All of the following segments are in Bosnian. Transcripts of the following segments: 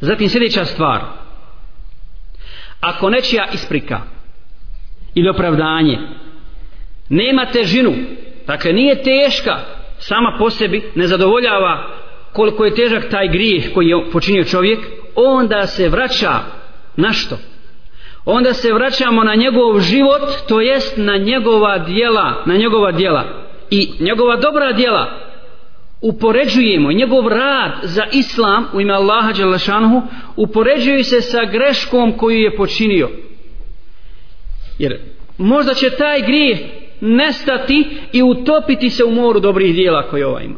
Zatim sljedeća stvar. Ako nečija isprika ili opravdanje nema težinu, dakle nije teška sama po sebi, ne zadovoljava koliko je težak taj grijeh koji je počinio čovjek, onda se vraća na što? Onda se vraćamo na njegov život, to jest na njegova dijela, na njegova dijela i njegova dobra dijela, upoređujemo i njegov rad za islam u ime Allaha Đelešanhu upoređuju se sa greškom koju je počinio jer možda će taj grijeh nestati i utopiti se u moru dobrih dijela koje ova ima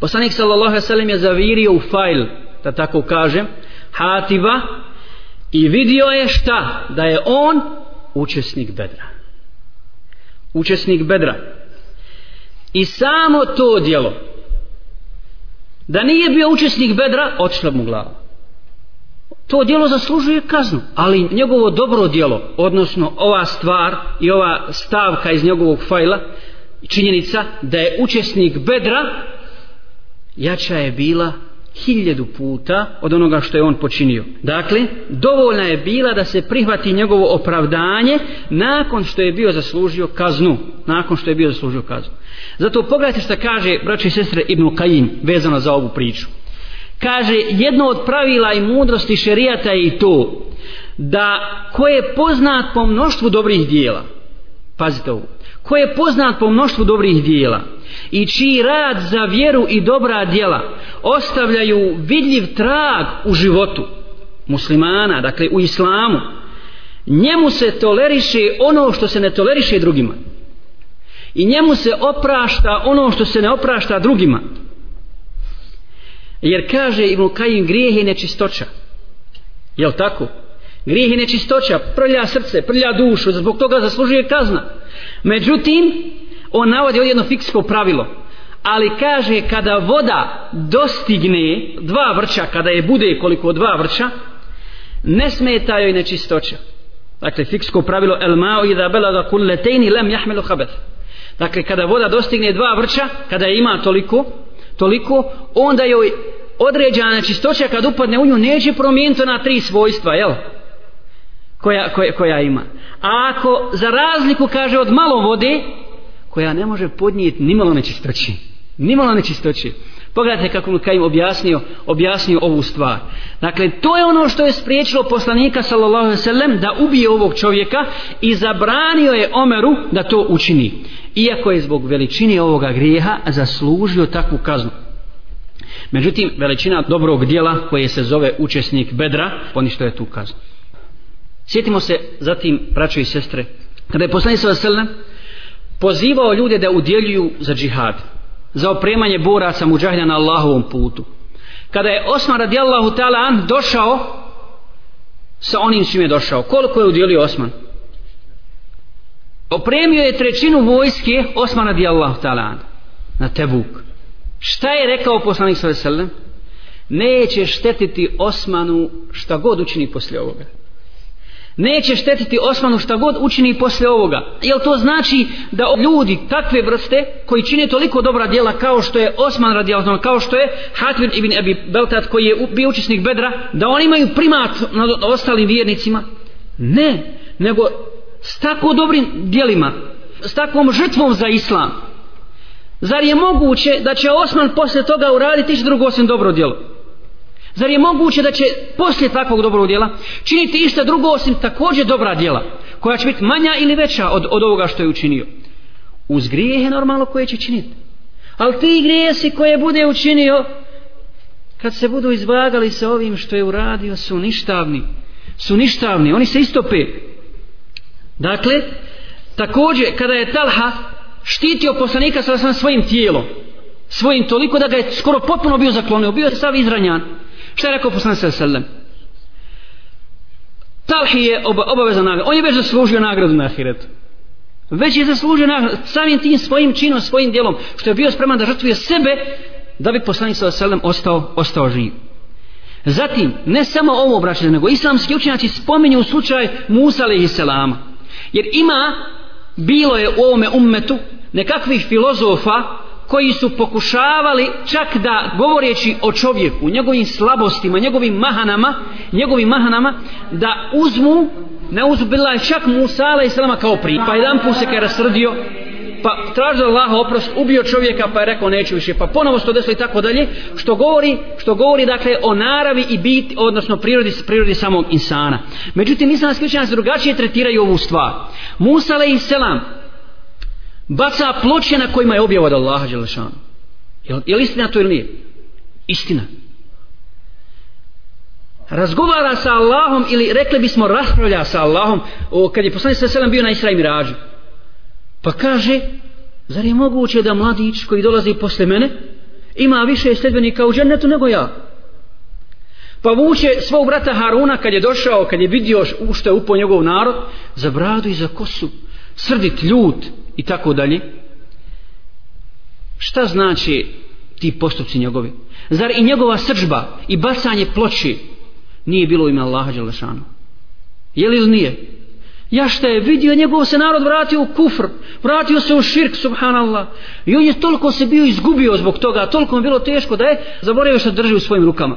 poslanik sallallahu alaihi je zavirio u fajl da tako kažem hativa i vidio je šta da je on učesnik bedra učesnik bedra i samo to djelo da nije bio učesnik bedra odšla mu glava to djelo zaslužuje kaznu ali njegovo dobro djelo odnosno ova stvar i ova stavka iz njegovog fajla činjenica da je učesnik bedra jača je bila hiljedu puta od onoga što je on počinio. Dakle, dovoljna je bila da se prihvati njegovo opravdanje nakon što je bio zaslužio kaznu. Nakon što je bio zaslužio kaznu. Zato pogledajte što kaže braći i sestre Ibn Kajim vezano za ovu priču. Kaže, jedno od pravila i mudrosti šerijata je i to da ko je poznat po mnoštvu dobrih dijela, pazite ovo, koji je poznat po mnoštvu dobrih dijela i čiji rad za vjeru i dobra dijela ostavljaju vidljiv trag u životu muslimana, dakle u islamu, njemu se toleriše ono što se ne toleriše drugima. I njemu se oprašta ono što se ne oprašta drugima. Jer kaže Ibn Kajim grijeh je nečistoća. Jel tako? Grijeh i nečistoća prlja srce, prlja dušu, zbog toga zaslužuje kazna. Međutim, on navodi ovdje jedno fiksko pravilo. Ali kaže, kada voda dostigne dva vrća, kada je bude koliko dva vrća, ne smeta joj nečistoća. Dakle, fiksko pravilo, el mao i da bela da kun letejni lem jahmelu habet. Dakle, kada voda dostigne dva vrća, kada je ima toliko, toliko, onda joj određena nečistoća kad upadne u nju neće promijeniti na tri svojstva, jel? Jel? koja, koja, koja ima. A ako za razliku kaže od malo vode, koja ne može podnijeti ni malo nečistoći. Ni malo nečistoći. Pogledajte kako mu Kajim objasnio, objasnio ovu stvar. Dakle, to je ono što je spriječilo poslanika sallallahu sellem da ubije ovog čovjeka i zabranio je Omeru da to učini. Iako je zbog veličine ovoga grijeha zaslužio takvu kaznu. Međutim, veličina dobrog dijela koje se zove učesnik bedra, poništo je tu kaznu. Sjetimo se zatim, braćo i sestre, kada je poslanik sa selna pozivao ljude da udjeljuju za džihad, za opremanje boraca muđahina na Allahovom putu. Kada je Osman radijallahu ta'ala an došao sa onim čim je došao, koliko je udjelio Osman? Opremio je trećinu vojske Osman radijallahu ta'ala an na Tebuk. Šta je rekao poslanik sa selna? Neće štetiti Osmanu šta god učini poslije ovoga neće štetiti Osmanu šta god učini posle ovoga. Jel to znači da ljudi takve vrste koji čine toliko dobra djela kao što je Osman radijalno, kao što je Hatvir ibn Abi Beltat koji je bio učesnik Bedra, da oni imaju primat nad ostalim vjernicima? Ne, nego s tako dobrim djelima, s takvom žrtvom za islam. Zar je moguće da će Osman posle toga uraditi drugo osim dobro djelo? Zar je moguće da će poslije takvog dobrog djela činiti ista drugo osim također dobra djela koja će biti manja ili veća od, od ovoga što je učinio? Uz grijehe normalno koje će činiti. Ali ti grijesi koje bude učinio kad se budu izvagali sa ovim što je uradio su ništavni. Su ništavni. Oni se istope. Dakle, također kada je Talha štitio poslanika sa svojim tijelom svojim toliko da ga je skoro potpuno bio zaklonio, bio je sav izranjan. Šta je rekao poslan sve sellem? Talhi je oba, obavezan nagrad. On je već zaslužio nagradu na ahiretu. Već je zaslužio nagradu samim tim svojim činom, svojim dijelom. Što je bio spreman da žrtvuje sebe da bi poslan sve sellem ostao, ostao živ. Zatim, ne samo ovo obraćanje, nego islamski učenjaci spominju u slučaj Musa alaihi selama. Jer ima, bilo je u ovome ummetu, nekakvih filozofa koji su pokušavali čak da govoreći o čovjeku, njegovim slabostima, njegovim mahanama, njegovim mahanama, da uzmu, ne uzmu, bila je čak Musa i Salama kao prije. Pa jedan put se kada srdio, pa tražio Allaha oprost, ubio čovjeka pa je rekao neću više, pa ponovo se to desilo i tako dalje, što govori, što govori dakle o naravi i biti, odnosno prirodi, prirodi samog insana. Međutim, islamski učenjaci drugačije tretiraju ovu stvar. Musa alaih selam, baca ploče na kojima je objava od Allaha Đelešanu. Je, je li istina to ili nije? Istina. Razgovara sa Allahom ili rekli bismo raspravlja sa Allahom o, kad je poslanik sa bio na Isra i Mirađu. Pa kaže, zar je moguće da mladić koji dolazi posle mene ima više sledbenika u džennetu nego ja? Pa vuče svog brata Haruna kad je došao, kad je vidio što je upao njegov narod, za bradu i za kosu, srdit, ljut, i tako dalje šta znači ti postupci njegovi zar i njegova srđba i basanje ploči nije bilo ime Allaha Đelešanu je li nije ja šta je vidio njegov se narod vratio u kufr vratio se u širk subhanallah i on je toliko se bio izgubio zbog toga toliko mu bilo teško da je zaboravio što drži u svojim rukama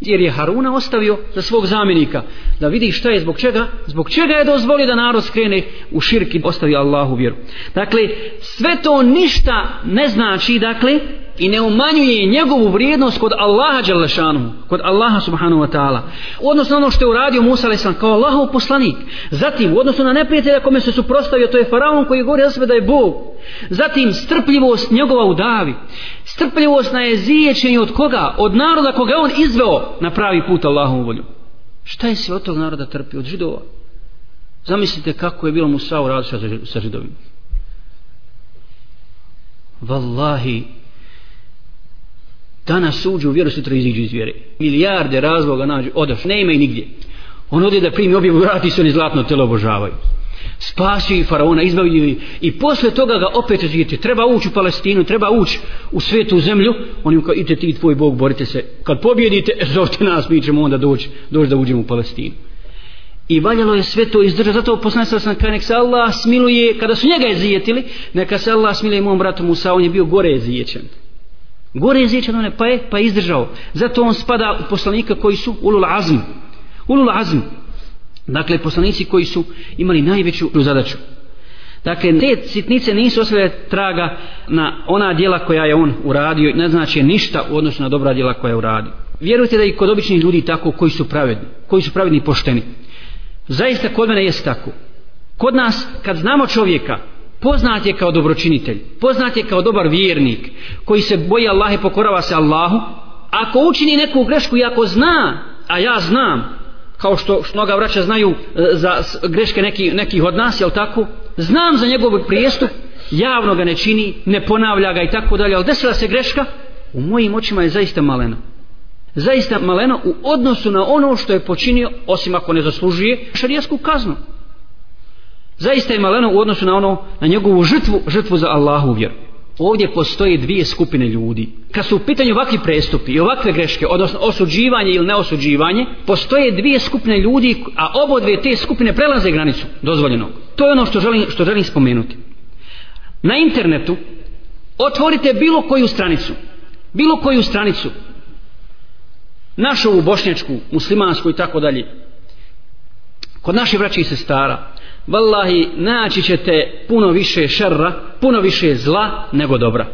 jer je Haruna ostavio za svog zamjenika da vidi šta je zbog čega zbog čega je dozvolio da narod skrene u širki ostavi Allahu vjeru dakle sve to ništa ne znači dakle i ne umanjuje njegovu vrijednost kod Allaha Đalešanu, kod Allaha Subhanahu Wa Ta'ala. U odnosu na ono što je uradio Musa A.S. kao Allahov poslanik. Zatim, u odnosu na neprijatelja kome se suprostavio, to je faraon koji govori za sebe da je Bog. Zatim, strpljivost njegova u davi. Strpljivost na jezijećenju od koga? Od naroda koga on izveo na pravi put Allahovu volju. Šta je se od tog naroda trpio? Od židova? Zamislite kako je bilo Musa u različitosti sa židovima. Wallahi, Danas suđu u vjeru, sutra iziđu iz vjere. Milijarde razloga nađu, odoš, ne ima i nigdje. On ode da primi objavu, vrati se oni zlatno telo obožavaju. Spasio i faraona, izbavio i, i posle toga ga opet živjeti. Treba ući u Palestinu, treba ući u svetu u zemlju. Oni mu kao, ite ti, tvoj Bog, borite se. Kad pobjedite, e, zovite nas, mi ćemo onda doći, doći da uđemo u Palestinu. I valjalo je sve to izdržati. Zato poslanica sam kao nek se Allah smiluje, kada su njega jezijetili, neka se Allah smiluje mom bratu Musa, on je bio gore jezijećen gore izvećan one pa je pa je izdržao zato on spada u poslanika koji su ulul azm ulul azm dakle poslanici koji su imali najveću zadaću dakle te sitnice nisu ostale traga na ona djela koja je on uradio ne znači ništa u odnosu na dobra djela koja je uradio vjerujte da i kod običnih ljudi tako koji su pravedni koji su pravedni i pošteni zaista kod mene jest tako kod nas kad znamo čovjeka poznat je kao dobročinitelj, poznat je kao dobar vjernik, koji se boji Allaha i pokorava se Allahu, ako učini neku grešku i ako zna, a ja znam, kao što mnoga vraća znaju e, za greške neki, nekih od nas, jel tako? Znam za njegov prijestup, javno ga ne čini, ne ponavlja ga i tako dalje, ali desila se greška, u mojim očima je zaista malena. Zaista maleno u odnosu na ono što je počinio, osim ako ne zaslužuje, šarijasku kaznu zaista je maleno u odnosu na ono na njegovu žrtvu, žrtvu za Allahu vjeru ovdje postoje dvije skupine ljudi kad su u pitanju ovakvi prestupi i ovakve greške, odnosno osuđivanje ili neosuđivanje postoje dvije skupine ljudi a obo dvije te skupine prelaze granicu dozvoljenog to je ono što želim, što želim spomenuti na internetu otvorite bilo koju stranicu bilo koju stranicu našu bošnjačku, muslimansku i tako dalje kod naše vraće i sestara vallahi naći ćete puno više šerra, puno više zla nego dobra.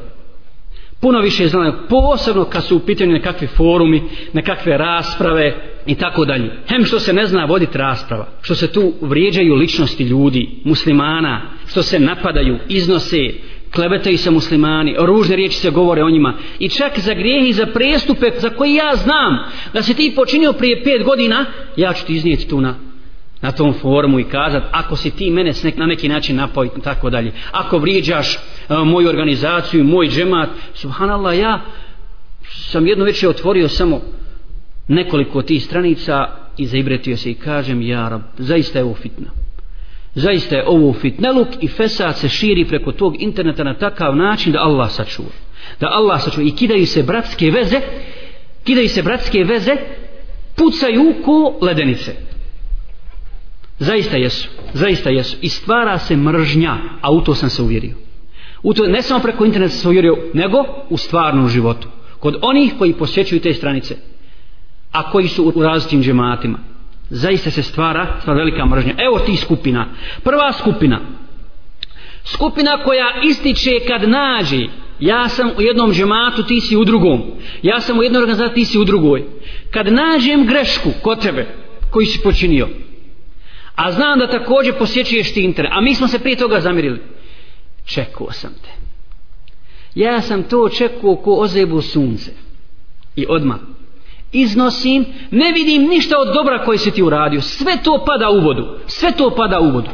Puno više zla, posebno kad su u pitanju nekakvi forumi, nekakve rasprave i tako dalje. Hem što se ne zna voditi rasprava, što se tu vrijeđaju ličnosti ljudi, muslimana, što se napadaju, iznose, klebetaju se muslimani, ružne riječi se govore o njima i čak za grijehi, za prestupe za koji ja znam da se ti počinio prije pet godina, ja ću ti iznijeti tu na na tom forumu i kazat ako si ti mene nek, na neki način napoj tako dalje ako vrijeđaš e, moju organizaciju moj džemat subhanallah ja sam jedno večer otvorio samo nekoliko tih stranica i zaibretio se i kažem ja rab zaista je ovo fitna zaista je ovo fitneluk i fesad se širi preko tog interneta na takav način da Allah sačuva da Allah sačuva i kidaju se bratske veze kidaju se bratske veze pucaju ko ledenice Zaista jesu, zaista jesu. I stvara se mržnja, a u to sam se uvjerio. U to, ne samo preko interneta se uvjerio, nego u stvarnom životu. Kod onih koji posjećuju te stranice, a koji su u različitim džematima. Zaista se stvara, stvara velika mržnja. Evo ti skupina. Prva skupina. Skupina koja ističe kad nađe Ja sam u jednom džematu, ti si u drugom. Ja sam u jednom organizaciji, ti si u drugoj. Kad nađem grešku kod tebe, koji si počinio, a znam da također posjećuješ ti internet, a mi smo se prije toga zamirili. Čekao sam te. Ja sam to čekao ko ozebu sunce. I odma iznosim, ne vidim ništa od dobra koje si ti uradio. Sve to pada u vodu. Sve to pada u vodu.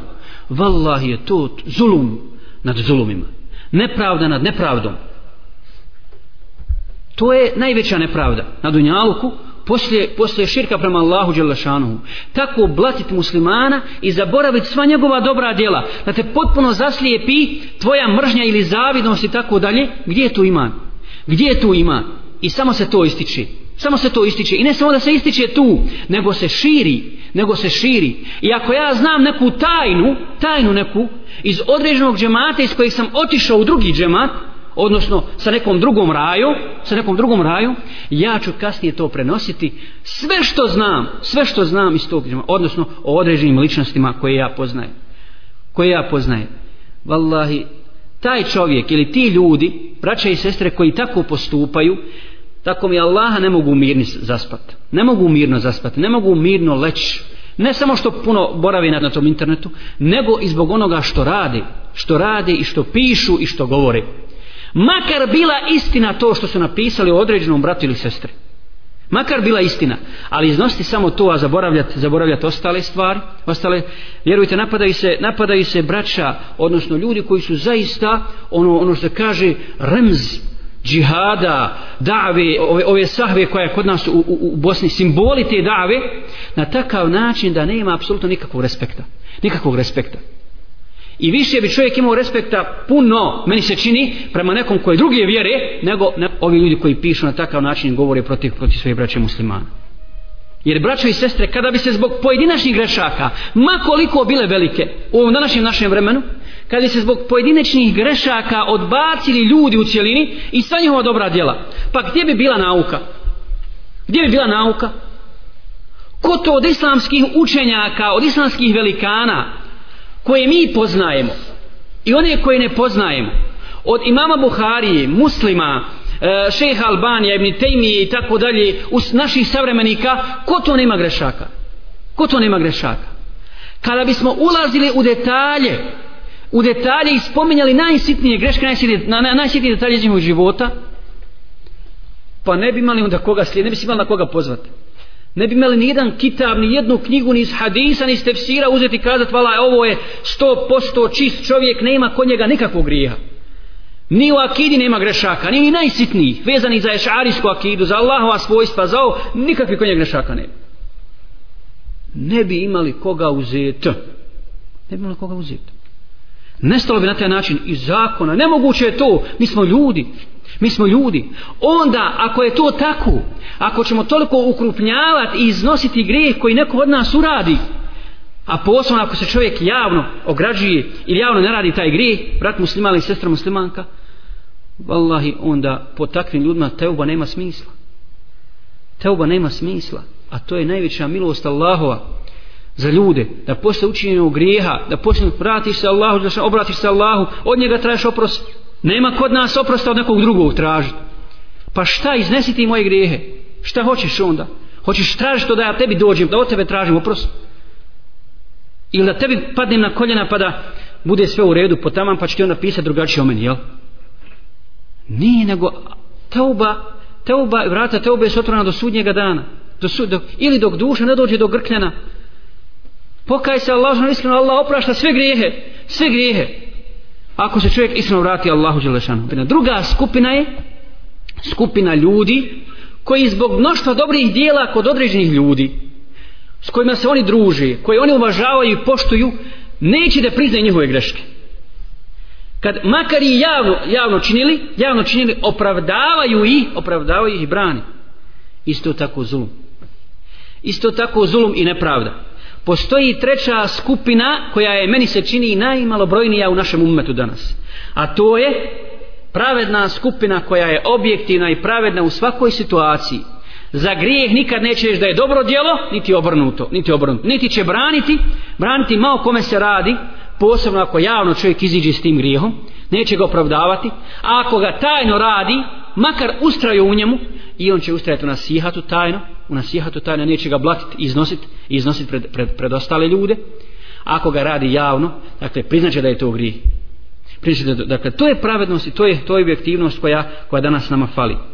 Wallahi je to zulum nad zulumima. Nepravda nad nepravdom. To je najveća nepravda. Na Dunjaluku, poslije, poslije širka prema Allahu Đelešanu tako blatit muslimana i zaboravit sva njegova dobra djela da te potpuno zaslijepi tvoja mržnja ili zavidnost i tako dalje gdje je tu iman gdje je tu iman i samo se to ističe samo se to ističe i ne samo da se ističe tu nego se širi nego se širi i ako ja znam neku tajnu tajnu neku iz određenog džemata iz kojeg sam otišao u drugi džemat odnosno sa nekom drugom raju, sa nekom drugom raju, ja ću kasnije to prenositi sve što znam, sve što znam iz tog džema, odnosno o određenim ličnostima koje ja poznajem. Koje ja poznajem. Wallahi, taj čovjek ili ti ljudi, braća i sestre koji tako postupaju, tako mi Allaha ne mogu mirno zaspat. Ne mogu mirno zaspat, ne mogu mirno leći. Ne samo što puno boravi na tom internetu, nego i zbog onoga što radi, što radi i što pišu i što govori makar bila istina to što su napisali o određenom bratu ili sestri makar bila istina ali iznositi samo to a zaboravljati zaboravljati ostale stvari ostale vjerujte napadaju se napadaju se braća odnosno ljudi koji su zaista ono ono što kaže remz džihada, dave, ove, ove sahve koja je kod nas u, u, u Bosni, simboli te dave, na takav način da nema apsolutno nikakvog respekta. Nikakvog respekta. I više bi čovjek imao respekta puno, meni se čini, prema nekom koji druge vjere, nego ne, ovi ljudi koji pišu na takav način govore protiv, protiv svojih braća muslimana. Jer braćo i sestre, kada bi se zbog pojedinačnih grešaka, makoliko bile velike u ovom današnjem našem vremenu, kada bi se zbog pojedinačnih grešaka odbacili ljudi u cijelini i sva njihova dobra djela, pa gdje bi bila nauka? Gdje bi bila nauka? Ko to od islamskih učenjaka, od islamskih velikana, koje mi poznajemo i one koje ne poznajemo od imama Buharije, muslima e, šeha Albanija, Ibn Tejmije i tako dalje, us naših savremenika ko to nema grešaka ko to nema grešaka kada bismo ulazili u detalje u detalje i spominjali najsitnije greške, najsitnije, na, na, najsitnije detalje iz života pa ne bi imali onda koga slijediti ne bi imali na koga pozvati Ne bi imali ni jedan kitab, ni jednu knjigu, ni iz hadisa, ni iz tefsira uzeti i kazati, vala, ovo je sto posto čist čovjek, nema kod njega nikakvog grija. Ni u akidi nema grešaka, ni najsitniji, vezani za ješarijsku akidu, za Allahova svojstva, za ovo, nikakvi kod njega grešaka nema. Ne bi imali koga uzeti. Ne bi imali koga uzeti. Nestalo bi na taj način i zakona. Nemoguće je to, mi smo ljudi, Mi smo ljudi. Onda, ako je to tako, ako ćemo toliko ukrupnjavati i iznositi grijeh koji neko od nas uradi, a posebno ako se čovjek javno ograđuje ili javno ne radi taj grijeh, brat musliman ili sestra muslimanka, vallahi, onda po takvim ljudima teuba nema smisla. Teuba nema smisla. A to je najveća milost Allahova za ljude, da posle učinjenog grijeha, da posle vratiš se Allahu, da se obratiš se Allahu, od njega traješ oprost. Nema kod nas oprosta od nekog drugog tražiti. Pa šta iznesi ti moje grijehe? Šta hoćeš onda? Hoćeš tražiti to da ja tebi dođem, da od tebe tražim oprost? Ili da tebi padnem na koljena pa da bude sve u redu po tamam pa će ti onda pisati drugačije o meni, jel? Nije nego teuba, teuba, vrata teuba je sotrana do sudnjega dana. Do su, do, ili dok duša ne dođe do grkljena. Pokaj se Allah, iskreno Allah oprašta sve grijehe, sve grijehe ako se čovjek iskreno vrati Allahu Đelešanu. Druga skupina je skupina ljudi koji zbog mnoštva dobrih dijela kod određenih ljudi s kojima se oni druži, koji oni uvažavaju i poštuju, neće da priznaju njihove greške. Kad makar i javno, javno činili, javno činili, opravdavaju ih, opravdavaju ih i brani. Isto tako zulum. Isto tako zulum i nepravda postoji treća skupina koja je meni se čini najmalobrojnija u našem umetu danas a to je pravedna skupina koja je objektivna i pravedna u svakoj situaciji za grijeh nikad nećeš da je dobro djelo niti obrnuto niti, obrnuto. niti će braniti braniti malo kome se radi posebno ako javno čovjek iziđe s tim grijehom neće ga opravdavati a ako ga tajno radi makar ustraju u njemu i on će ustrajati u nasihatu tajno, u nasihatu tajno neće ga blatiti i iznositi iznosit pred, pred, pred ostale ljude. Ako ga radi javno, dakle, priznaće da je to grih. Priznaće da, dakle, to je pravednost i to je, to je objektivnost koja, koja danas nama fali.